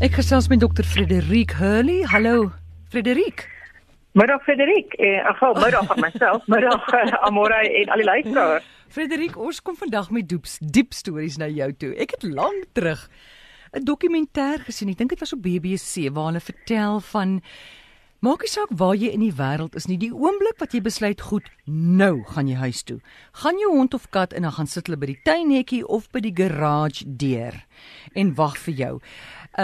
Ek gesels met dokter Frederik Hurley. Hallo Frederik. Middag Frederik. Eh, ag, middag aan myself. Middag uh, Amore en al die luisteraars. Frederik, ons kom vandag met doeps, diep stories na jou toe. Ek het lank terug 'n dokumentêr gesien. Ek dink dit was op BBC waar hulle vertel van Maak nie saak waar jy in die wêreld is nie, die oomblik wat jy besluit goed, nou gaan jy huis toe. Gaan jou hond of kat en dan gaan sit hulle by die tuinhekkie of by die garage deur en wag vir jou.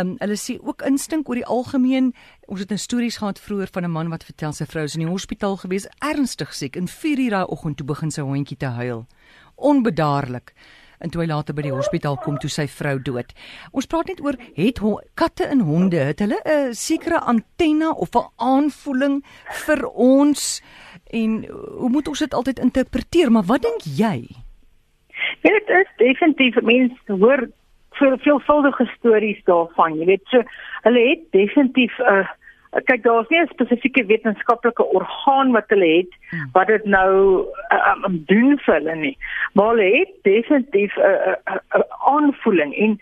Um hulle sê ook instink oor die algemeen. Ons het 'n stories gehad vroeër van 'n man wat vertel sy vrou is in die hospitaal gewees, ernstig siek. In 4 uur daai oggend toe begin sy hondjie te huil. Onbedaarlik en toe hy later by die hospitaal kom toe sy vrou dood. Ons praat net oor het katte en honde het hulle 'n sekere antenne of 'n aanvoeling vir ons en hoe moet ons dit altyd interpreteer? Maar wat dink jy? Ja, dit is definitief mense hoor vir veelvuldige stories daarvan. Jy weet so hulle het definitief 'n uh, kyk daar's nie 'n spesifieke wetenskaplike orgaan wat hulle het hmm. wat dit nou uh, um, doen vir hulle nie. Maar hulle het definitief 'n uh, uh, uh, aanvoeling en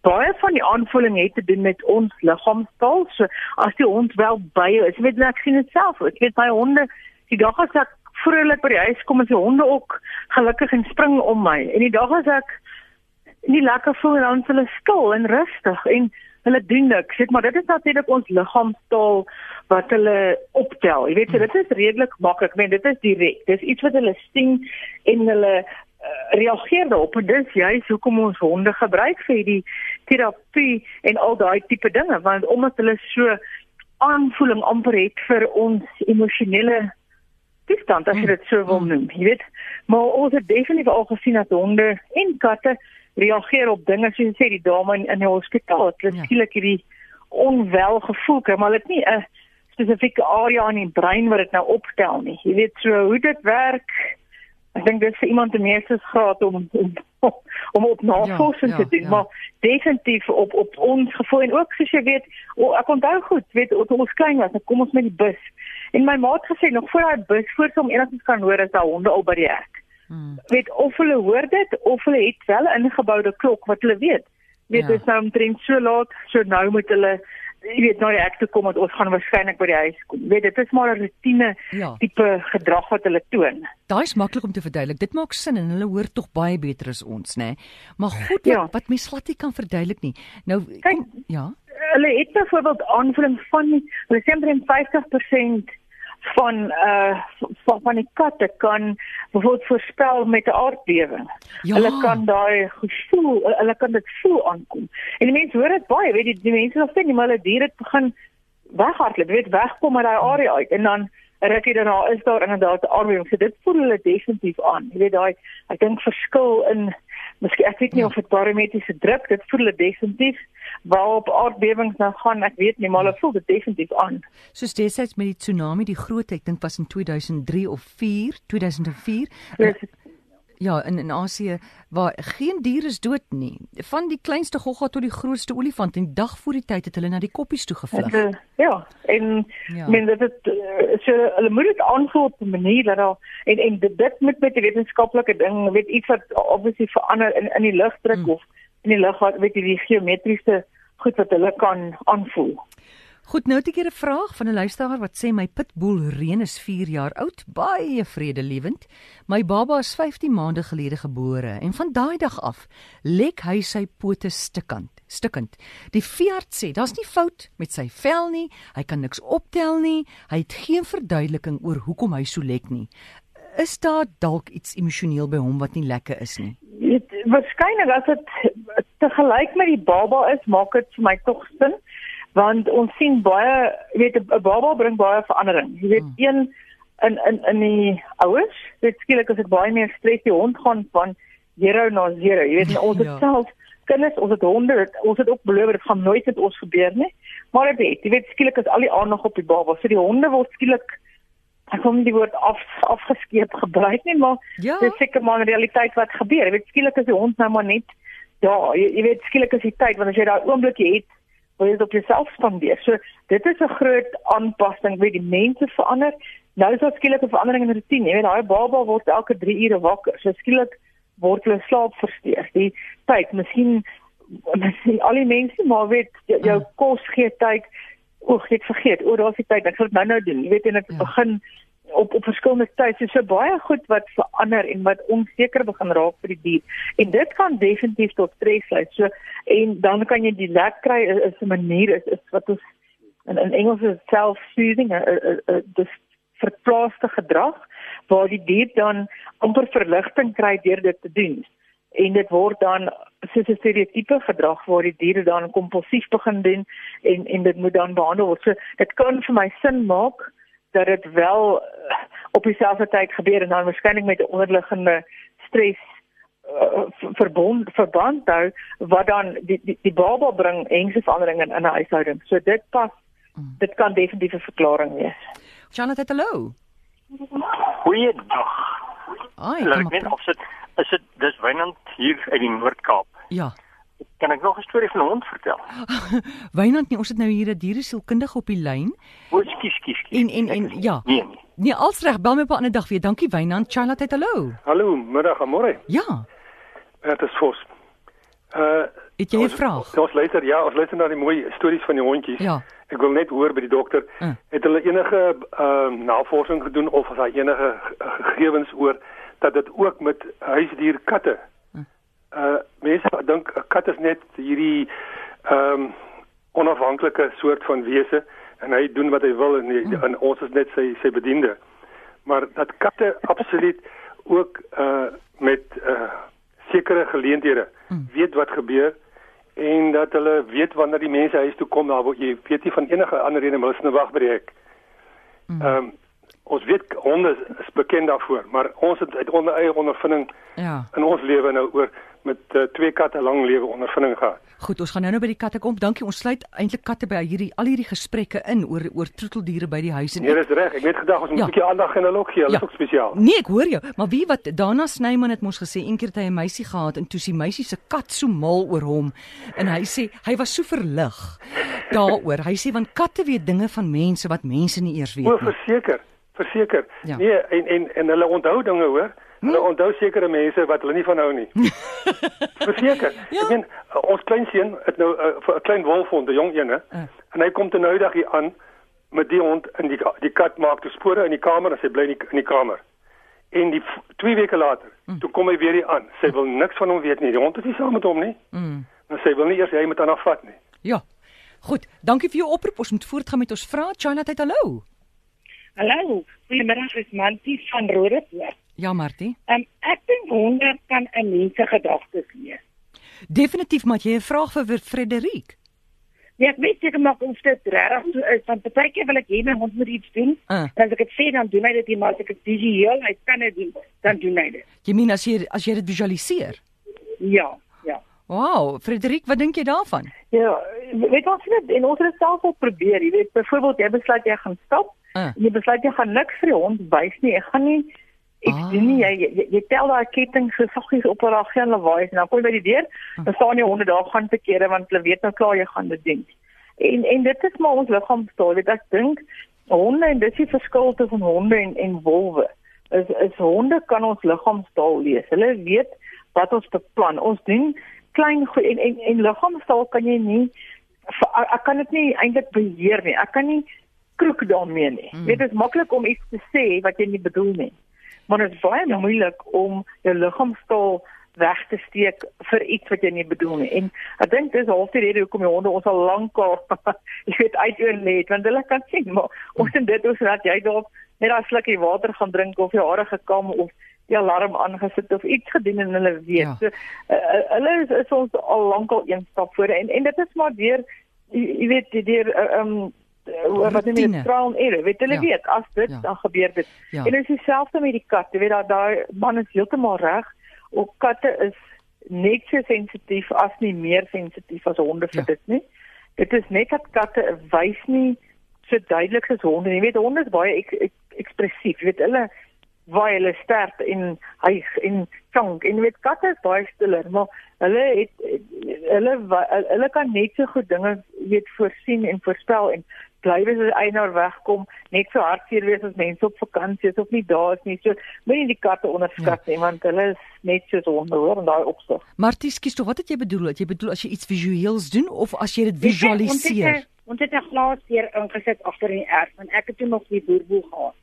baie van die aanvoeling het te doen met ons liggaamstaal. So as die hond wel by jou is weet ek sien dit self. Ek weet my honde die dag as ek vrolik by die huis kom is die honde ook gelukkig en spring om my. En die dag as ek nie lekker voel dan is hulle stil en rustig. En hulle doen niks. Ek maar dit is natuurlik ons liggaamstaal wat hulle optel. Jy weet, so, dit is redelik maklik. Ek meen dit is direk. Dis iets wat hulle sien en hulle uh, reageer daarop. En dis juist hoekom ons honde gebruik vir die terapie en al daai tipe dinge want omdat hulle so aanvoeling amper het vir ons emosionele toestand as jy dit so wil noem. Jy weet, maar ons het definitief al gesien dat honde en katte reageer op dinge soos sê die dame in, in die hospitaal. Het ja. skielik hierdie onwel gevoel kry maar dit nie 'n spesifieke area in die brein wat dit nou opstel nie. Jy weet so hoe dit werk ek dink dit is vir iemand die meeste graad om om om op navorsing ja, ja, te doen ja. maar definitief op op ons gevoel. En ook soos jy weet oh, ek onthou goed weet ons klein was kom ons met die bus. En my ma het gesê nog voor daai bus voor hom enigstens kan hoor as daai honde al by die hek Hmm. Weet of hulle hoor dit of hulle het wel 'n ingeboude klok wat hulle weet. Weet ja. dis nou omtrent so laat, so nou moet hulle jy weet nou ek toe kom dat ons gaan waarskynlik by die huis kom. Weet dit is maar 'n rotine ja. tipe gedrag wat hulle toon. Daai is maklik om te verduidelik. Dit maak sin en hulle hoor tog baie beter as ons, nê. Maar goed ja. wat, wat mens glad nie kan verduidelik nie. Nou Kijk, kom, ja. Hulle het byvoorbeeld aanvulling van hulle sê omtrent 50% van uh van, van die katte kan bijvoorbeeld voorspel met 'n aardbewing. Ja. Hulle kan daai gevoel, hulle kan dit voel aankom. En die mense hoor dit baie, weet jy, die mense sê nie maar hulle diere begin weghardloop, weet wegkom uit daai area uit en dan rukkie daarna is daar inderdaad 'n aardbewing. So dit voel hulle definitief aan. Jy weet daai ek dink verskil in Miskien ek weet nie ja. of dit barometriese druk, dit voel dit definitief waarop aardbewings nou gaan, ek weet nie, maar hulle voel dit definitief aan. Soos destyds met die tsunami, die groot ek dink was in 2003 of 4, 2004. Yes. Ja, in in Asië waar geen dier is dood nie. Van die kleinste gogga tot die grootste olifant en dag voor die tyd het hulle na die koppies toe gevlug. Uh, ja, en ja. men dit het eh, so hulle moet dit aanvoel op 'n manier dat daar en en dit, dit moet met die wetenskaplike ding, weet iets wat obviously verander in in die lugdruk hmm. of in die lug wat weet jy die geometriese goed wat hulle kan aanvoel. Goed, nou het ek 'n vraag van 'n luisteraar wat sê my pitbull Reen is 4 jaar oud, baie vredelewend. My baba is 15 maande gelede gebore en van daai dag af lek hy sy pote stikkend, stikkend. Die veearts sê daar's nie fout met sy vel nie, hy kan niks optel nie, hy het geen verduideliking oor hoekom hy so lek nie. Is daar dalk iets emosioneel by hom wat nie lekker is nie? Waarskynlik as dit te gelyk met die baba is, maak dit vir my tog sin want ons sien baie weet 'n baba bring baie verandering. Jy weet hmm. een in in in die ouers dit skielik as dit baie meer stres die hond gaan van 0 na 0 jy weet ons het ja. self kinders ons het honde het, ons het ook beloof dit gaan nooit met ons gebeur nie. Maar dit weet jy weet skielik is al die aandag op die baba. So die honde word skielik ek kom die woord af afgeskeep gebruik nie maar ja. dit is seker maar 'n realiteit wat gebeur jy weet skielik is die hond nou maar net ja jy, jy weet skielik is die tyd want as jy daai oomblik het wil jy dit op jouself spandeer. So dit is 'n groot aanpassing wie die mense verander. Nou is daar skielik 'n verandering in rotine. Jy weet daai baba word elke 3 ure wakker. So skielik word hulle slaap versteur. Die tyd, miskien miskien al die mense maar weet jou, jou Mm. kos gee tyd. Oek, ek het vergeet. O, daar's die tyd. Ek gaan dit nou nou doen. Jy weet en ek Ja. begin op op verskillende tye. So, so baie goed wat verander en wat onseker begin raak vir die dier. En dit kan definitief tot stres lei. So en dan kan jy die lek kry is, is 'n manier is, is wat ons in, in Engels is self-soothing, dis verplaaste gedrag waar die dier dan amper verligting kry deur dit te doen. En dit word dan soos 'n stereotipe gedrag waar die diere dan kompulsief begin doen en en dit moet dan behandel word. So dit kan vir my sin maak dat dit wel eh, op dieselfde tyd gebeur en dan waarskynlik met 'n onderliggende stres uh, verbond verband hou wat dan die die, die baba bring enige verandering in 'n huishouding. So dit pas Mm. dit kan definitief 'n verklaring wees. Janet, hallo. Goeiedag. Ai, Laat kom ek weet op. of dit is dit dis Wynand hier uit die Noord-Kaap. Ja. Kan ek nog 'n storie van 'n hond vertel? Wynand, nee, ons het nou hier 'n dieresielkundige op die lyn. O, skus, skus, skus. En en en Ek- ja. Nee, nee. Nee, als reg, bel my op 'n ander dag weer. Dankie Wynand. Charlotte, hallo. Hallo, middag en môre. Ja. Dit is Vos. Uh Het jy 'n vraag? Ons luister ja, ons luister na die mooi stories van die hondjies. Ja. Ek wil net hoor by die dokter, Uh. het hulle enige ehm uh, navorsing gedoen of is daar enige ge- gegevens oor dat dit ook met huisdier katte. Uh mense dink 'n kat is net hierdie ehm um, onafhanklike soort van wese en hy doen wat hy wil en, die, en ons is net sy sy bediende. Maar dat katte absoluut ook uh met uh sekere geleenthede weet wat gebeur en dat hulle weet wanneer die mense huis toe kom, daar jy weet nie van enige ander rede maar hulle is nou wag by die hek. Ehm um, ons weet honde is bekend daarvoor, maar ons het uit onder eie ondervinding Ja. in ons lewe nou oor met uh, twee katte lang lewe ondervinding gehad. Goed, ons gaan nou nou by die katte kom. Dankie. Ons sluit eintlik katte by hierdie al hierdie gesprekke in oor oor troeteldiere by die huis en Nee, dis reg. Ek het net gedag ons moet 'n Ja. bietjie aandag aan hulle ook gee. Hulle Ja. is ook spesiaal. Nee, ek hoor jou. Maar wie wat Dana Snyman het mos gesê een keer het hy 'n meisie gehad en toe sy meisie se kat so mal oor hom en hy sê hy was so verlig daaroor. Hy sê want katte weet dinge van mense wat mense nie eers O, weet nie. verseker. Verseker. Ja. Nee, en en en hulle onthou dinge, hoor. Hulle onthou sekere mense wat hulle nie van hou nie. verseker. Ja. Ek meen uh, ons kleinseun het nou 'n uh, 'n klein wolfhond, 'n jong een, hè. Uh. En hy kom te nou dag hier aan met die hond en die die kat maak te spore in die kamer en sy bly in die, in die kamer. En die twee weke later, mm. toe kom hy weer hier aan. Sy wil niks van hom weet nie. Die hond is nie saam met hom nie. Mm. En sy wil nie eers hy met haar vat nie. Ja. Goed, dankie vir jou oproep. Ons moet voortgaan met ons vrae. Charlotte, hallo. Hallo, goeiemiddag, is Mantie van Rodepoort. Ja, Martie. Um, ek dink honde kan 'n mens se gedagtes lees. Definitief maar jy 'n vraag vir Frederik. Nee, ek weet seker maar of dit regtig so is, want baie keer wil ek hê my hond moet iets doen. Uh. En as ek dit sê dan doen hy dit nie, maar as ek dit visueel, hy kan dit doen, dan doen hy dit. Jy meen as jy as jy dit visualiseer? Ja, ja. Wow, Frederik, wat dink jy daarvan? Ja, weet ons het dit en ons het dit self al probeer. Jy weet byvoorbeeld jy besluit jy gaan stap Uh. en jy besluit jy gaan niks vir die hond wys nie. Ek gaan nie ek Ah. ah. doen nie jy, jy jy tel daai ketting so saggies op haar geen lawaai en dan kom jy by die deur, dan staan die honde daar gaan te kere want hulle weet nou klaar jy gaan dit doen. En en dit is maar ons liggaamstaal. Weet ek dink honde en dis die verskil tussen honde en en wolwe. Is is honde kan ons liggaamstaal lees. Hulle weet wat ons beplan. Ons doen klein goed en en, en liggaamstaal kan jy nie ek, kan dit nie eintlik beheer nie. Ek kan nie kroek daarmee nie. Mm. Dit is maklik om iets te sê wat jy nie bedoel nie. Maar dit is baie ja. moeilik om jou liggaamstaal weg te steek vir iets wat jy nie bedoel nie. En ek dink dis half die rede hoekom die honde ons al lank al jy weet uitoorlê het want hulle kan sien maar ons doen dit ons dat jy dalk net daai slukkie water gaan drink of jou hare gekam of die alarm aangesit of iets gedoen en hulle weet. Ja. So uh, hulle is, is ons al lank al een stap voor en en dit is maar deur jy, weet deur uh, um uh, wat noem jy dit trial and error. Weet hulle Ja. weet as dit Ja. dan gebeur dit. Ja. En dit is dieselfde met die kat. Jy weet dat daai man is heeltemal reg. Ook katte is net so sensitief as nie meer sensitief as honde vir Ja. dit nie. Dit is net dat katte wys nie so duidelik as honde. Jy weet honde is baie ek, ek, ekspressief. Jy weet hulle waar hulle sterf en hyg en chonk en weet katte is baie stiller, maar hulle het hulle hulle kan net so goed dinge weet voorsien en voorspel en bly wees as eienaar wegkom, net so hartseer wees as mense op vakansie is of nie daar is nie. So moenie die katte onderskat ja. nie want hulle is net soos honde hoor in daai opsig. Martie, skus tog, wat het jy bedoel? Het jy bedoel as jy iets visueels doen of as jy dit visualiseer? Ons het 'n glas hier ingesit agter in die erf en ek het toe nog die boerboel gehad.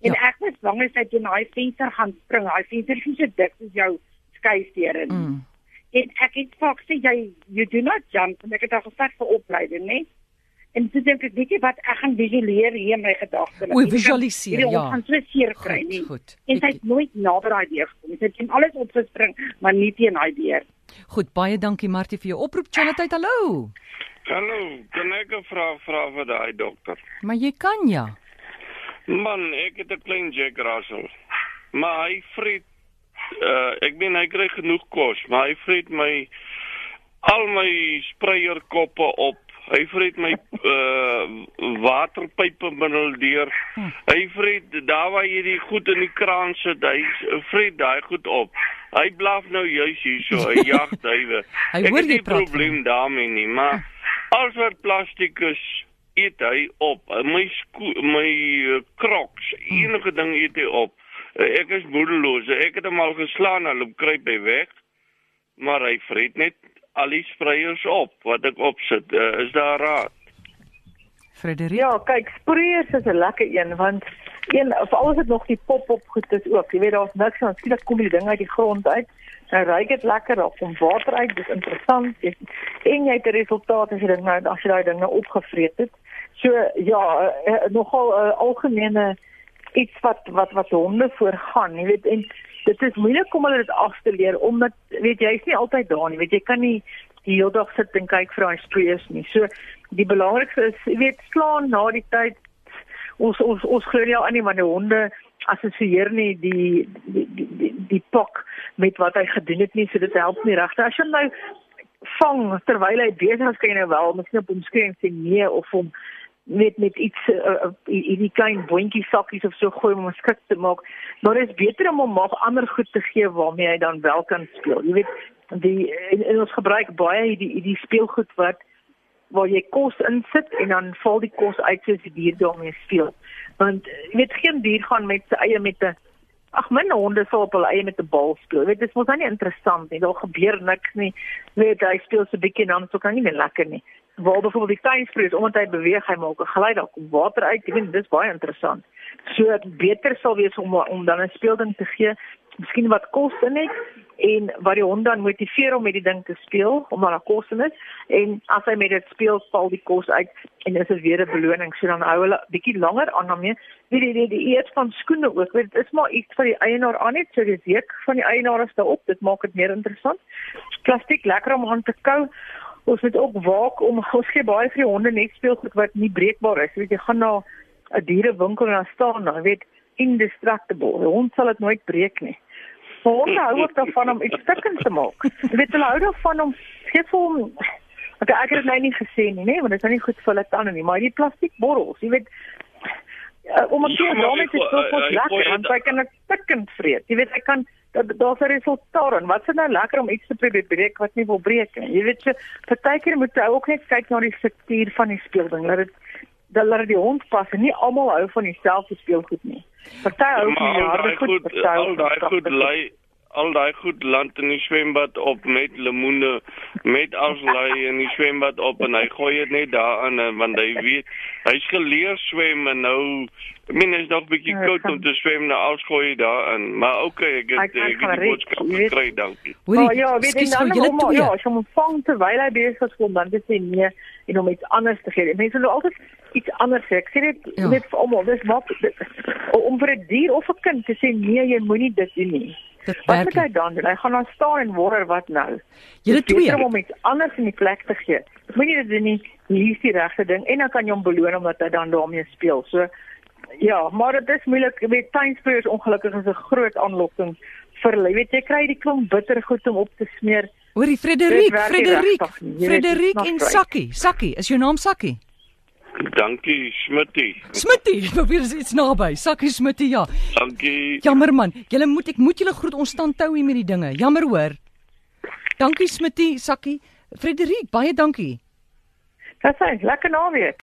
En ja. ek was bang as hy teen daai venster gaan spring. Daai venster is so dik soos jou in. Mm. En ek het fok sê jy you do not jump en ek het al gestart vir opleiding, né? En toe dink ek, weet jy wat, ek gaan visualiseer hier in my gedagtes. O, visualiseer, ja. Ons gaan so seer kry nie. Goed. En sy het nooit nader daai deur gekom. Sy het alles opgespring, maar nie teen daai deur. Goed, baie dankie Martie vir jou oproep. Charlotte, hallo. Hallo, kan ek 'n vraag vra vir daai dokter? Maar jy kan ja. Man, ek het 'n klein Jack Russell. Maar hy vreet uh ek meen hy kry genoeg kos, maar hy vreet my al my spreierkoppe op. Hy vreet my uh waterpype middel deur. Hy vreet daar waar jy die goed in die kraan sit, hy vreet daai goed op. Hy blaf nou juis hier so, hy jag duwe. ek het nie probleem daarmee nie, maar als wat plastiek is eet hy op my my crocs hm. enige ding eet hy op ek is moedeloos ek het hom al geslaan al op kruip hy weg maar hy vreet net al die spreiers op wat ek opsit. Uh, is daar raad? Frederik. Ja, kyk, spreiers is 'n lekker een want een of alles het nog die pop-op goed is ook. Jy weet daar's niks aan skielik kom die ding uit die grond uit. Nou ruik dit lekker of kom water uit. Dis interessant. Jy, en jy het 'n resultaat as jy ding nou as jy daai ding nou opgevreet het. So ja, uh, nogal 'n uh, algemene iets wat wat wat honde voorgaan, jy weet en dit is moeilik om hulle dit af te leer omdat weet jy is nie altyd daar nie weet jy kan nie die hele dag sit en kyk vir daai strees nie. So die belangrikste is weet slaan na die tyd. Ons ons ons glo nie al aan nie want die honde assosieer nie die die die, die, pak met wat hy gedoen het nie so dit help nie regtig. As jy nou vang terwyl hy besig is kan jy nou wel miskien op hom skree en sê nee of hom met met iets uh, hierdie klein boontjie sakkies of so gooi om 'n skik te maak. Maar dit is beter om hom maar ander goed te gee waarmee hy dan wel kan speel. Jy weet, die in, in ons gebruik baie hierdie hierdie speelgoed wat waar jy kos insit en dan val die kos uit soos die dier daarmee speel. Want jy weet geen dier gaan met sy eie met 'n Ag my honde sal op hulle eie met 'n bal speel. Weet dis mos nou nie interessant nie. Daar gebeur niks nie. Weet hy speel so 'n bietjie en dan so kan nie meer lekker nie waar byvoorbeeld die tuinsprees omdat hy beweeg hy maak 'n geluid daar kom water uit. Ek weet dis baie interessant. So dit beter sal wees om om dan 'n speelding te gee miskien wat kos in het en wat die hond dan motiveer om met die ding te speel omdat daar kos in is. En as hy met dit speel val die kos uit en is dit weer 'n beloning. So dan hou hulle bietjie langer aan daarmee. Weet jy die, die eet van skoene ook weet dit is maar iets vir die eienaar aan net so die week van die eienaar is daarop. Dit maak dit meer interessant. Plastiek lekker om aan te kou ons moet ook waak om ons gee baie vir die honde net speelgoed wat nie breekbaar is. Jy weet jy gaan na 'n dierewinkel en dan staan daar, weet indestructible. Die hond sal dit nooit breek nie. Honde hou ook daarvan om iets stukkend te maak. Jy weet hulle hou daarvan om gee vir hom Okay, ek het dit nou nie gesien nie, nee, want dit is nie goed vir hulle tande nie, maar die plastiekborrels, jy weet uh, om 'n keer daarmee te speel, wat lekker, want hy kan dit stukkend vreet. Jy weet hy kan daar's 'n resultaat en wat is nou lekker om iets te probeer breek wat nie wil breek nie. Jy weet partykeer moet jy ook net kyk na die struktuur van die speelding. Laat dit dat laat die hond pas en nie almal hou van dieselfde speelgoed nie. Party hou van die harde goed, party al daai goed lê al daai goed land in die swembad op met lemoene met aflei in die swembad op en hy gooi dit net daarin want hy weet hy's geleer swem en nou Ek meen is nog 'n bietjie ja, koud om te swem na alskooi daarin, maar okay, ek het ek het die boodskap gekry, dankie. Oh ja, weet jy dan hom ja, as hom vang terwyl hy besig is om dan te sê nee en om iets anders te gee. Mense wil altyd iets anders sê. Ek sê dit ja. net vir almal, dis maak om vir 'n dier of 'n kind te sê nee, jy moenie dit doen nie. Wat moet hy dan doen? Hy gaan dan staan en wonder wat nou. Het twee om iets anders in die plek te gee. Moenie dit doen nie. Hier is die regte ding en dan kan jy hom beloon omdat hy dan daarmee speel. So Ja, maar dit is moeilik. Jy weet ongelukkig is 'n groot aanlokking vir hulle. Jy weet jy kry die klomp bittergoed om op te smeer. Hoorie Frederik, Frederik, Frederik en Sakkie. Sakkie, is jou naam Sakkie? Dankie, Smitty. Smitty, probeer is iets naby. Sakkie Smitty, ja. Dankie. Jammer man, julle moet ek moet julle groet ons staan tou hier met die dinge. Jammer hoor. Dankie Smitty, Sakkie. Frederik, baie dankie. Dis 'n lekker naweek.